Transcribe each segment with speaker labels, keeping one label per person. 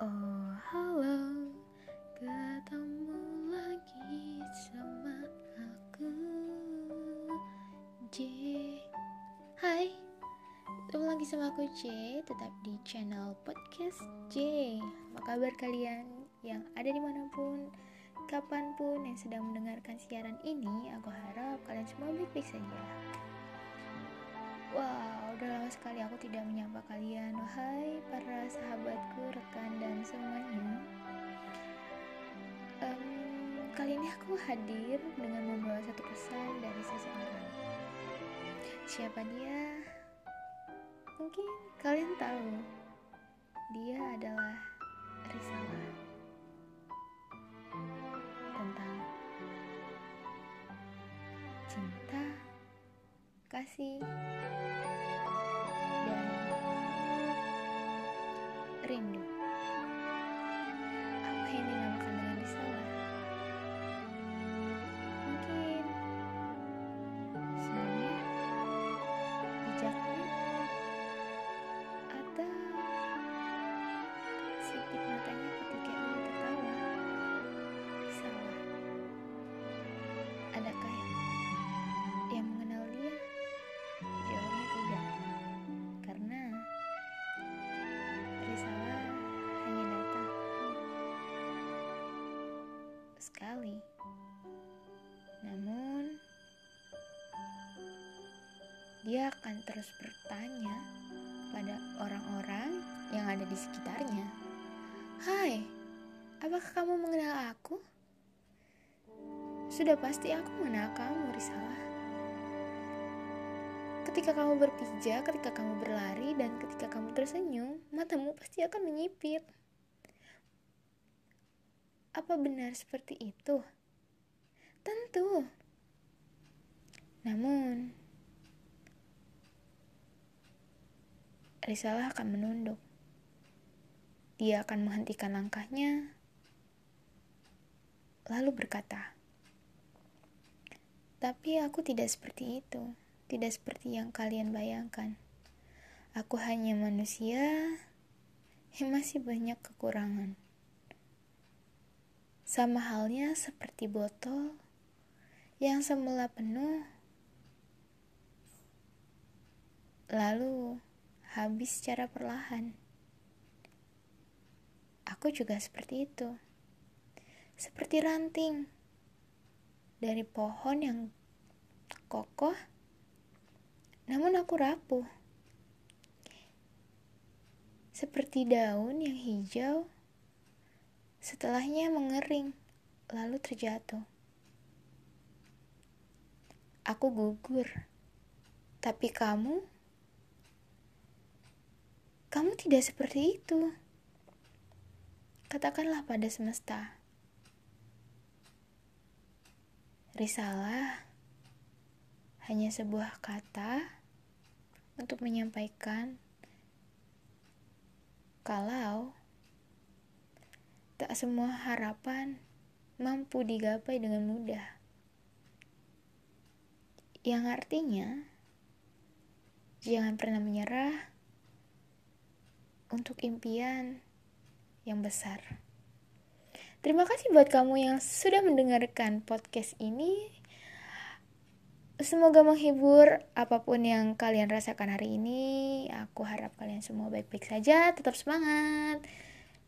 Speaker 1: Oh halo. Ketemu lagi sama aku. J. Hai. Ketemu lagi sama aku J. Tetap di channel podcast J. Apa kabar kalian Yang ada di mana pun Kapan pun yang sedang mendengarkan siaran ini? Aku harap kalian semua baik-baik saja Wow, udah lama sekali aku tidak menyapa kalian. Wahai para sahabatku, rekan dan semuanya. Um, kali ini aku hadir dengan membawa satu pesan dari seseorang. Siapa dia? Mungkin kalian tahu. Dia adalah Risalah. Tentang cinta, kasih, dan rindu. Apa yang dinamakan dengan risalah? Mungkin senyumnya, bijaknya, atau Risalah hanya datang sekali. Namun dia akan terus bertanya pada orang-orang yang ada di sekitarnya. Hai, apakah kamu mengenal aku? Sudah pasti aku mengenal kamu, Risalah. Ketika kamu berpijak, ketika kamu berlari, dan ketika kamu tersenyum, matamu pasti akan menyipit. Apa benar seperti itu? Tentu. Namun, Risalah akan menunduk. Dia akan menghentikan langkahnya, lalu berkata, "Tapi aku tidak seperti itu." Tidak seperti yang kalian bayangkan. Aku hanya manusia yang masih banyak kekurangan. Sama halnya seperti botol yang semula penuh, lalu habis secara perlahan. Aku juga seperti itu, seperti ranting dari pohon yang kokoh namun aku rapuh. Seperti daun yang hijau, setelahnya mengering, lalu terjatuh. Aku gugur, tapi kamu, kamu tidak seperti itu. Katakanlah pada semesta, risalah hanya sebuah kata untuk menyampaikan kalau tak semua harapan mampu digapai dengan mudah. Yang artinya, jangan pernah menyerah untuk impian yang besar. Terima kasih buat kamu yang sudah mendengarkan podcast ini. Semoga menghibur apa pun yang kalian rasakan hari ini. Aku harap kalian semua baik-baik saja, tetap semangat.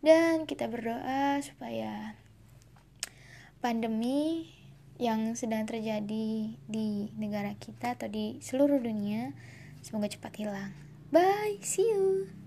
Speaker 1: Dan kita berdoa supaya pandemi yang sedang terjadi di negara kita atau di seluruh dunia semoga cepat hilang. Bye, see you.